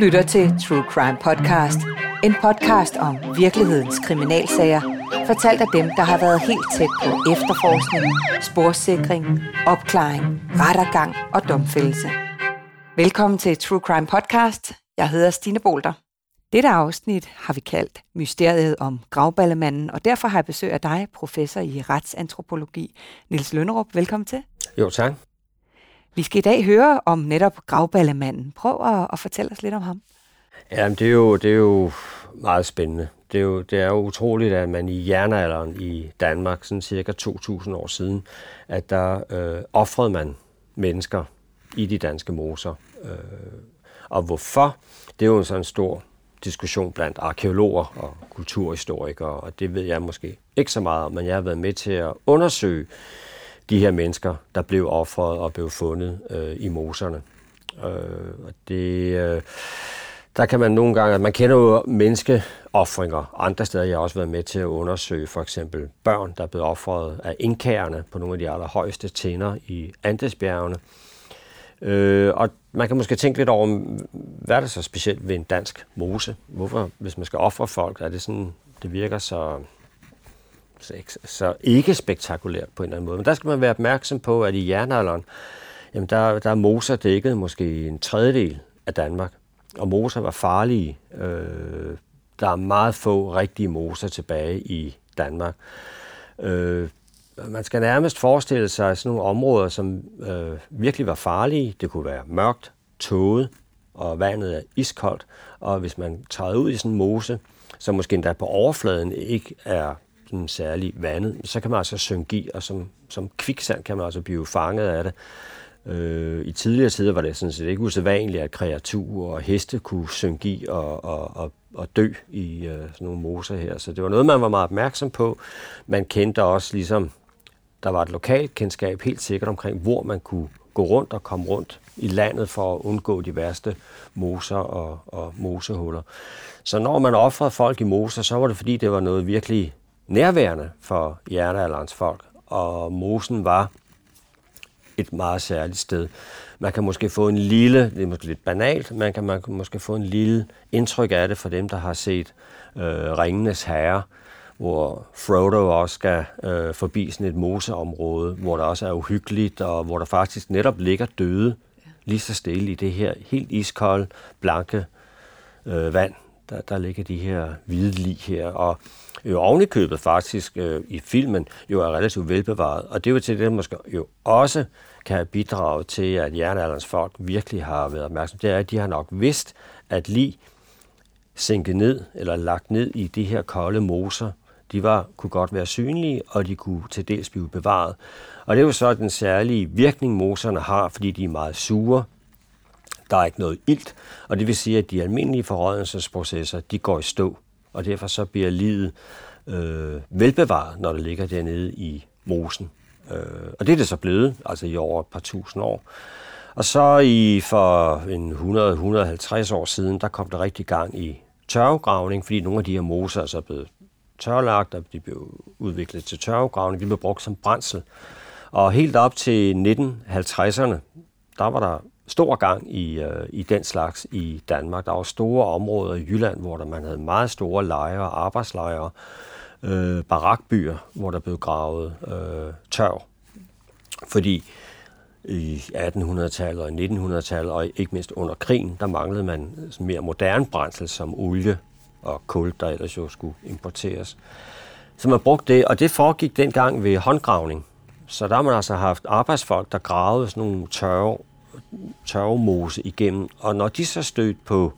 lytter til True Crime Podcast. En podcast om virkelighedens kriminalsager, fortalt af dem, der har været helt tæt på efterforskning, sporsikring, opklaring, rettergang og domfældelse. Velkommen til True Crime Podcast. Jeg hedder Stine Bolter. Dette afsnit har vi kaldt Mysteriet om gravballemanden, og derfor har jeg besøg af dig, professor i retsantropologi, Nils Lønnerup. Velkommen til. Jo, tak. Vi skal i dag høre om netop gravballemanden. Prøv at, at fortælle os lidt om ham. Ja, det er jo, det er jo meget spændende. Det er, jo, det er jo utroligt, at man i jernalderen i Danmark, sådan cirka 2.000 år siden, at der øh, offrede man mennesker i de danske moser. Øh, og hvorfor? Det er jo en sådan stor diskussion blandt arkeologer og kulturhistorikere, og det ved jeg måske ikke så meget om, men jeg har været med til at undersøge de her mennesker, der blev offret og blev fundet øh, i moserne. Øh, og det, øh, der kan man nogle gange, man kender jo menneskeoffringer. Andre steder jeg har også været med til at undersøge for eksempel børn, der er blevet offret af indkærerne på nogle af de allerhøjeste tænder i Andesbjergene. Øh, og man kan måske tænke lidt over, hvad er det så specielt ved en dansk mose? Hvorfor, hvis man skal ofre folk, er det sådan, det virker så så, så ikke spektakulært på en eller anden måde. Men der skal man være opmærksom på, at i jernalderen, jamen der, der er moser dækket måske en tredjedel af Danmark. Og moser var farlige. Øh, der er meget få rigtige moser tilbage i Danmark. Øh, man skal nærmest forestille sig sådan nogle områder, som øh, virkelig var farlige. Det kunne være mørkt, tåget, og vandet er iskoldt. Og hvis man træder ud i sådan en mose, som måske endda på overfladen ikke er den særlig vandet, så kan man altså synke i, og som, som kviksand kan man altså blive fanget af det. Øh, I tidligere tider var det sådan set ikke usædvanligt, at kreaturer og heste kunne synke i og, og, og, og dø i øh, sådan nogle moser her. Så det var noget, man var meget opmærksom på. Man kendte også ligesom, der var et lokalt kendskab helt sikkert omkring, hvor man kunne gå rundt og komme rundt i landet for at undgå de værste moser og, og mosehuller. Så når man offrede folk i moser, så var det fordi, det var noget virkelig nærværende for jernalderens folk, og mosen var et meget særligt sted. Man kan måske få en lille, det er måske lidt banalt, man kan, man kan måske få en lille indtryk af det for dem, der har set øh, Ringenes Herre, hvor Frodo også skal øh, forbi sådan et moseområde, hvor der også er uhyggeligt, og hvor der faktisk netop ligger døde lige så stille i det her helt iskolde, blanke øh, vand. Der, der ligger de her hvide lig her, og jo ovenikøbet faktisk øh, i filmen jo er relativt velbevaret. Og det er jo til det, måske jo også kan bidrage til, at jernalderens folk virkelig har været opmærksomme. Det er, at de har nok vidst, at lige sænket ned eller lagt ned i de her kolde moser, de var, kunne godt være synlige, og de kunne til dels blive bevaret. Og det er jo så den særlige virkning, moserne har, fordi de er meget sure. Der er ikke noget ilt, og det vil sige, at de almindelige forrådelsesprocesser, de går i stå og derfor så bliver livet øh, velbevaret, når det ligger dernede i mosen. Øh, og det er det så blevet, altså i over et par tusind år. Og så i for en 100-150 år siden, der kom der rigtig gang i tørvegravning, fordi nogle af de her moser er så blevet tørlagt, og de blev udviklet til tørvegravning, de blev brugt som brændsel. Og helt op til 1950'erne, der var der stor gang i, øh, i den slags i Danmark. Der var store områder i Jylland, hvor der man havde meget store lejre og arbejdslejre, øh, barakbyer, hvor der blev gravet øh, tørv. Fordi i 1800-tallet og 1900-tallet, og ikke mindst under krigen, der manglede man mere moderne brændsel som olie og kul, der ellers jo skulle importeres. Så man brugte det, og det foregik dengang ved håndgravning. Så der har man altså haft arbejdsfolk, der gravede sådan nogle tørre tørvemose igennem, og når de så stødte på,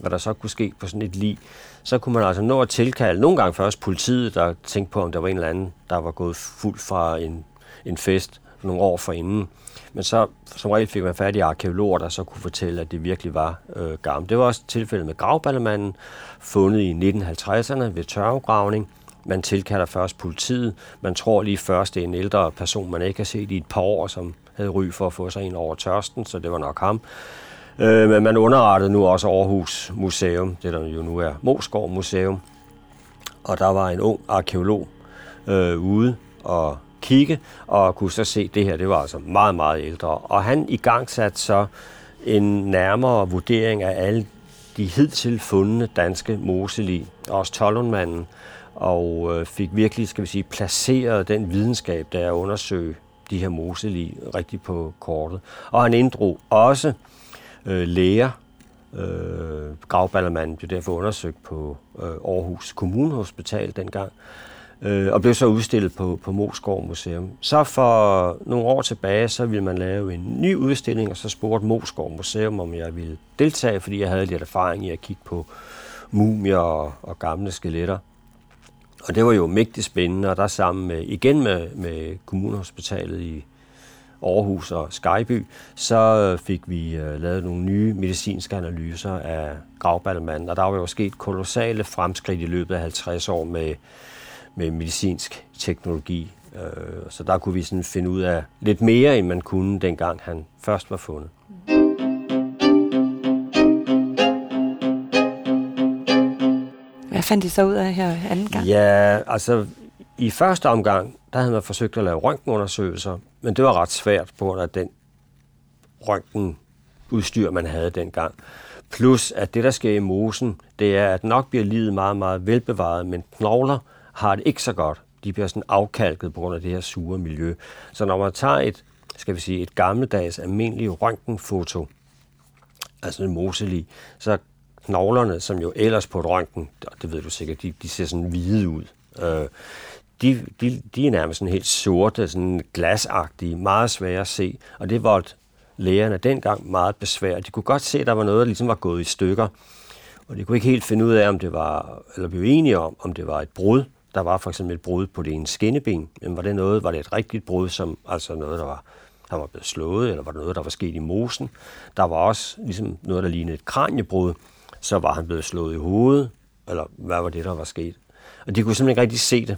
hvad der så kunne ske på sådan et lig, så kunne man altså nå at tilkalde, nogle gange først politiet, der tænkte på, om der var en eller anden, der var gået fuld fra en, en fest nogle år forinden. Men så som regel fik man fat i arkeologer, der så kunne fortælle, at det virkelig var øh, gammelt. Det var også tilfældet med gravballemanden, fundet i 1950'erne ved tørvegravning. Man tilkalder først politiet. Man tror lige først, det er en ældre person, man ikke har set i et par år, som havde ry for at få sig en over tørsten, så det var nok ham. Øh, men man underrettede nu også Aarhus Museum, det der jo nu er Moskov Museum. Og der var en ung arkeolog øh, ude og kigge, og kunne så se, at det her det var altså meget, meget ældre. Og han i gang satte så en nærmere vurdering af alle de hidtil fundne danske moselig, også Tollundmanden, og øh, fik virkelig, skal vi sige, placeret den videnskab, der er at undersøge de her moselig rigtig på kortet. Og han inddrog også øh, læger. Øh, gravballermanden blev derfor undersøgt på øh, Aarhus Kommunehospital dengang, øh, og blev så udstillet på, på Moskov Museum. Så for nogle år tilbage, så ville man lave en ny udstilling, og så spurgte Moskov Museum, om jeg ville deltage, fordi jeg havde lidt erfaring i at kigge på mumier og, og gamle skeletter. Og det var jo mægtigt spændende, og der sammen med, igen med, med Kommunehospitalet i Aarhus og Skyby, så fik vi uh, lavet nogle nye medicinske analyser af gravballemanden, og der var jo sket kolossale fremskridt i løbet af 50 år med, med medicinsk teknologi. Uh, så der kunne vi sådan finde ud af lidt mere, end man kunne dengang han først var fundet. Fandt de så ud af her anden gang? Ja, altså i første omgang, der havde man forsøgt at lave røntgenundersøgelser, men det var ret svært på grund af den røntgenudstyr, man havde dengang. Plus, at det, der sker i mosen, det er, at nok bliver livet meget, meget velbevaret, men knogler har det ikke så godt. De bliver sådan afkalket på grund af det her sure miljø. Så når man tager et, skal vi sige, et gammeldags almindeligt røntgenfoto, altså en moselig, så knoglerne, som jo ellers på et røntgen, det ved du sikkert, de, de ser sådan hvide ud. Øh, de, de, de er nærmest sådan helt sorte, sådan glasagtige, meget svære at se. Og det var lægerne dengang meget besvær. De kunne godt se, at der var noget, der ligesom var gået i stykker. Og de kunne ikke helt finde ud af, om det var, eller blive enige om, om det var et brud. Der var for eksempel et brud på det ene skinneben. Men var det noget, var det et rigtigt brud, som altså noget, der var, der var blevet slået, eller var det noget, der var sket i mosen? Der var også ligesom noget, der lignede et kranjebrud. Så var han blevet slået i hovedet, eller hvad var det, der var sket? Og de kunne simpelthen ikke rigtig se det.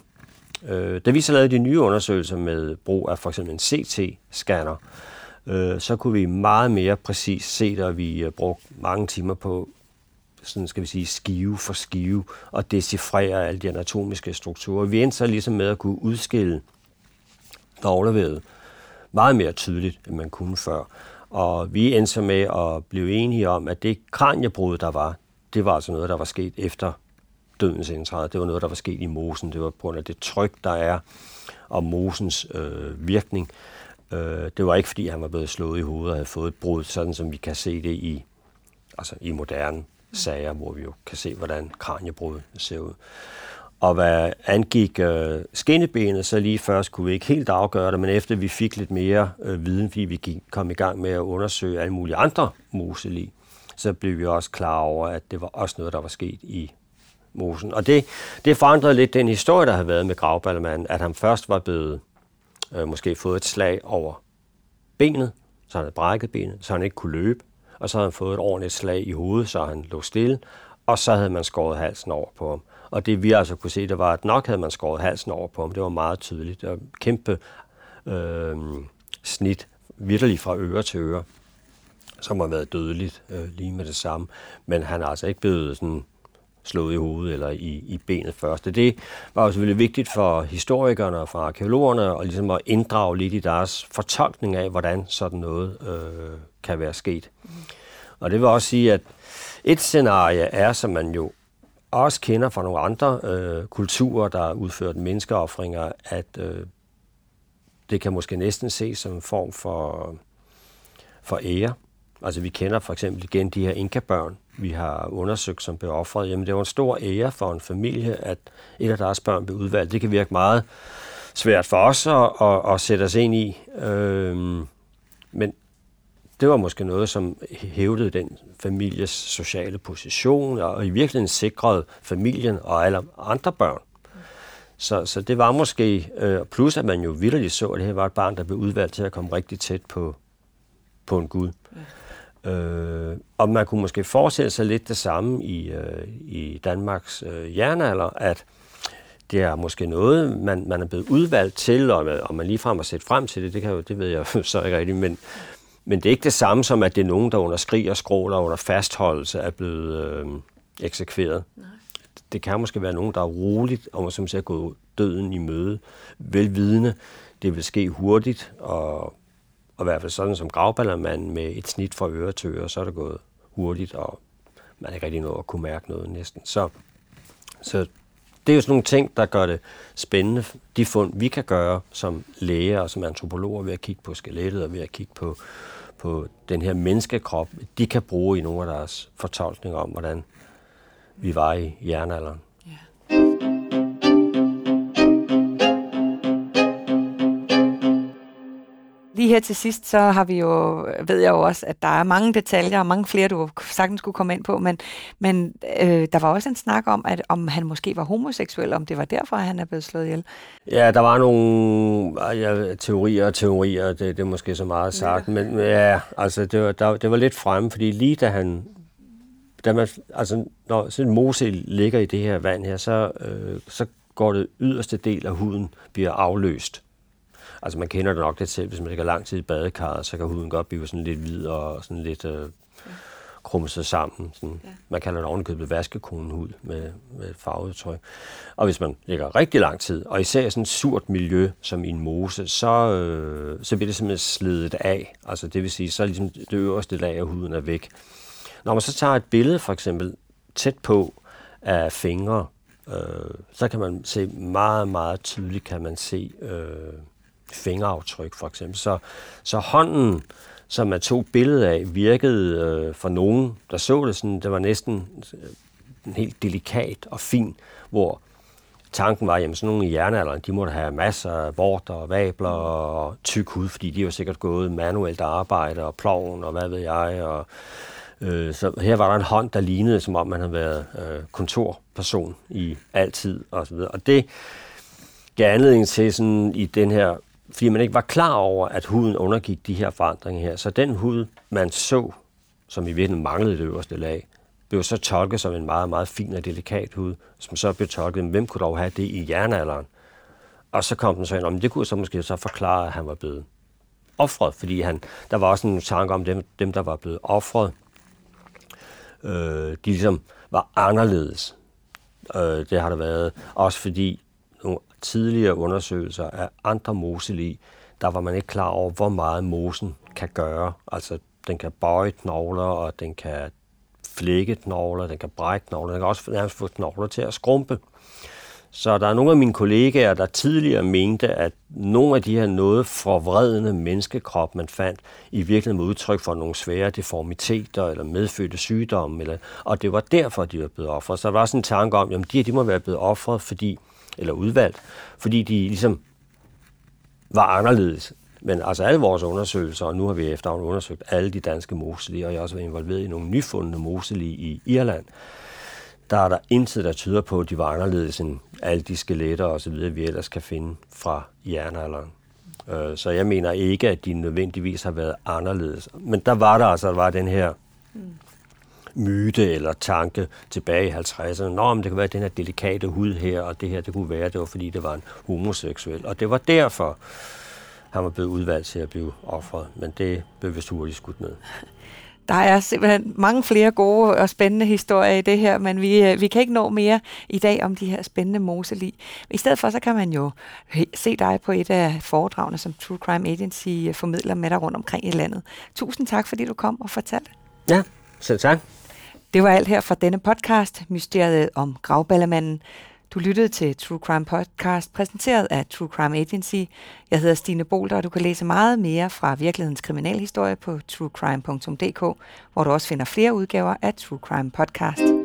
Øh, da vi så lavede de nye undersøgelser med brug af for eksempel en CT-scanner, øh, så kunne vi meget mere præcis se det, og vi øh, brugte mange timer på sådan skal vi sige, skive for skive, og decifrere alle de anatomiske strukturer. Vi endte så ligesom med at kunne udskille knoglevævet meget mere tydeligt, end man kunne før. Og vi endte så med at blive enige om, at det kranjebrud, der var, det var altså noget, der var sket efter dødens indtræde. Det var noget, der var sket i mosen. Det var på grund af det tryk, der er, og mosens øh, virkning. Øh, det var ikke, fordi han var blevet slået i hovedet og havde fået et brud, sådan som vi kan se det i, altså i moderne sager, hvor vi jo kan se, hvordan kranjebrud ser ud. Og hvad angik øh, skinnebenet, så lige først kunne vi ikke helt afgøre det, men efter vi fik lidt mere øh, viden, fordi vi gik, kom i gang med at undersøge alle mulige andre moselig, så blev vi også klar over, at det var også noget, der var sket i mosen. Og det, det forandrede lidt den historie, der har været med gravballemanden, at han først var blevet øh, måske fået et slag over benet, så han havde brækket benet, så han ikke kunne løbe, og så havde han fået et ordentligt slag i hovedet, så han lå stille, og så havde man skåret halsen over på ham. Og det vi altså kunne se, det var, at nok havde man skåret halsen over på ham. Det var meget tydeligt. Det var kæmpe øh, snit, vidderligt fra øre til øre, som har været dødeligt øh, lige med det samme. Men han er altså ikke blevet sådan slået i hovedet eller i, i benet først. Det var jo selvfølgelig vigtigt for historikerne og for arkeologerne at, ligesom at inddrage lidt i deres fortolkning af, hvordan sådan noget øh, kan være sket. Og det vil også sige, at et scenarie er, som man jo også kender fra nogle andre øh, kulturer, der har udført menneskeoffringer, at øh, det kan måske næsten ses som en form for, for ære. Altså vi kender for eksempel igen de her inkabørn, vi har undersøgt, som blev offret. Jamen det var en stor ære for en familie, at et af deres børn blev udvalgt. Det kan virke meget svært for os at, at, at sætte os ind i. Øh, men det var måske noget, som hævdede den families sociale position, og i virkeligheden sikrede familien og alle andre børn. Så, så det var måske, øh, plus at man jo vildt så, at det her var et barn, der blev udvalgt til at komme rigtig tæt på, på en Gud. Ja. Øh, og man kunne måske forestille sig lidt det samme i, øh, i Danmarks øh, jernalder, at det er måske noget, man, man er blevet udvalgt til, og, og man ligefrem har set frem til det, det, kan jo, det ved jeg så ikke rigtigt, men, men det er ikke det samme som, at det er nogen, der under skrig og skrål og under fastholdelse er blevet øh, eksekveret. Nej. Det kan måske være nogen, der er roligt og som siger, gå døden i møde, velvidende. Det vil ske hurtigt, og, Og i hvert fald sådan som gravballermand med et snit fra øre til øre, så er det gået hurtigt, og man er ikke rigtig noget at kunne mærke noget næsten. Så, så det er jo sådan nogle ting, der gør det spændende. De fund, vi kan gøre som læger og som antropologer ved at kigge på skelettet og ved at kigge på, på den her menneskekrop, de kan bruge i nogle af deres fortolkninger om, hvordan vi var i jernalderen. Lige her til sidst, så har vi jo, ved jeg jo også, at der er mange detaljer, og mange flere, du sagtens skulle komme ind på, men, men øh, der var også en snak om, at om han måske var homoseksuel, om det var derfor, at han er blevet slået ihjel. Ja, der var nogle ja, teorier og teorier, det, det er måske så meget sagt, ja. men ja, altså det var, der, det var lidt fremme, fordi lige da han da man, altså, når sådan en mose ligger i det her vand her, så, øh, så går det yderste del af huden bliver afløst. Altså man kender det nok lidt selv, hvis man ligger lang tid i badekarret, så kan huden godt blive sådan lidt hvid og sådan lidt øh, krumset sammen. Sådan. Ja. Man kalder det ovenikøbet vaskekonehud med, med farvetryk. Og hvis man ligger rigtig lang tid, og især i sådan et surt miljø som i en mose, så, øh, så bliver det simpelthen slidet af. Altså det vil sige, så er ligesom det øverste lag af huden er væk. Når man så tager et billede for eksempel tæt på af fingre, øh, så kan man se meget, meget tydeligt, kan man se øh, fingeraftryk for eksempel. Så, så hånden, som man tog billede af, virkede øh, for nogen, der så det sådan, det var næsten øh, helt delikat og fin, hvor tanken var, at sådan nogle i jernalderen, de måtte have masser af vorter og vabler og tyk hud, fordi de var sikkert gået manuelt arbejde og ploven og hvad ved jeg. Og, øh, så her var der en hånd, der lignede, som om man havde været øh, kontorperson i altid og så videre. Og det gav anledning til sådan i den her fordi man ikke var klar over, at huden undergik de her forandringer her. Så den hud, man så, som i virkeligheden manglede det øverste lag, blev så tolket som en meget, meget fin og delikat hud, som så blev tolket, hvem kunne dog have det i jernalderen? Og så kom den så ind, om det kunne så måske så forklare, at han var blevet offret, fordi han, der var også en tanke om dem, dem der var blevet offret. Øh, de ligesom var anderledes. Øh, det har der været. Også fordi tidligere undersøgelser af andre moselige, der var man ikke klar over, hvor meget mosen kan gøre. Altså, den kan bøje knogler, og den kan flække knogler, den kan brække knogler, den kan også nærmest få knogler til at skrumpe. Så der er nogle af mine kollegaer, der tidligere mente, at nogle af de her noget forvredende menneskekrop, man fandt, i virkeligheden var udtryk for nogle svære deformiteter eller medfødte sygdomme. Eller, og det var derfor, de var blevet offret. Så der var sådan en tanke om, at de her de må være blevet offret, fordi eller udvalgt, fordi de ligesom var anderledes. Men altså alle vores undersøgelser, og nu har vi efterhånden undersøgt alle de danske moselige, og jeg har også været involveret i nogle nyfundne moselige i Irland, der er der intet, der tyder på, at de var anderledes end alle de skeletter og så videre, vi ellers kan finde fra jernalderen. Øh, så jeg mener ikke, at de nødvendigvis har været anderledes. Men der var der altså, der var den her mm myte eller tanke tilbage i 50'erne. Nå, men det kunne være den her delikate hud her, og det her, det kunne være, det var fordi, det var en homoseksuel. Og det var derfor, han var blevet udvalgt til at blive offret. Men det blev vist hurtigt skudt ned. Der er simpelthen mange flere gode og spændende historier i det her, men vi, øh, vi kan ikke nå mere i dag om de her spændende moselig. I stedet for, så kan man jo se dig på et af foredragene, som True Crime Agency øh, formidler med dig rundt omkring i landet. Tusind tak, fordi du kom og fortalte. Ja, selv tak. Det var alt her fra denne podcast, Mysteriet om gravballemanden. Du lyttede til True Crime Podcast, præsenteret af True Crime Agency. Jeg hedder Stine Bolter, og du kan læse meget mere fra virkelighedens kriminalhistorie på truecrime.dk, hvor du også finder flere udgaver af True Crime Podcast.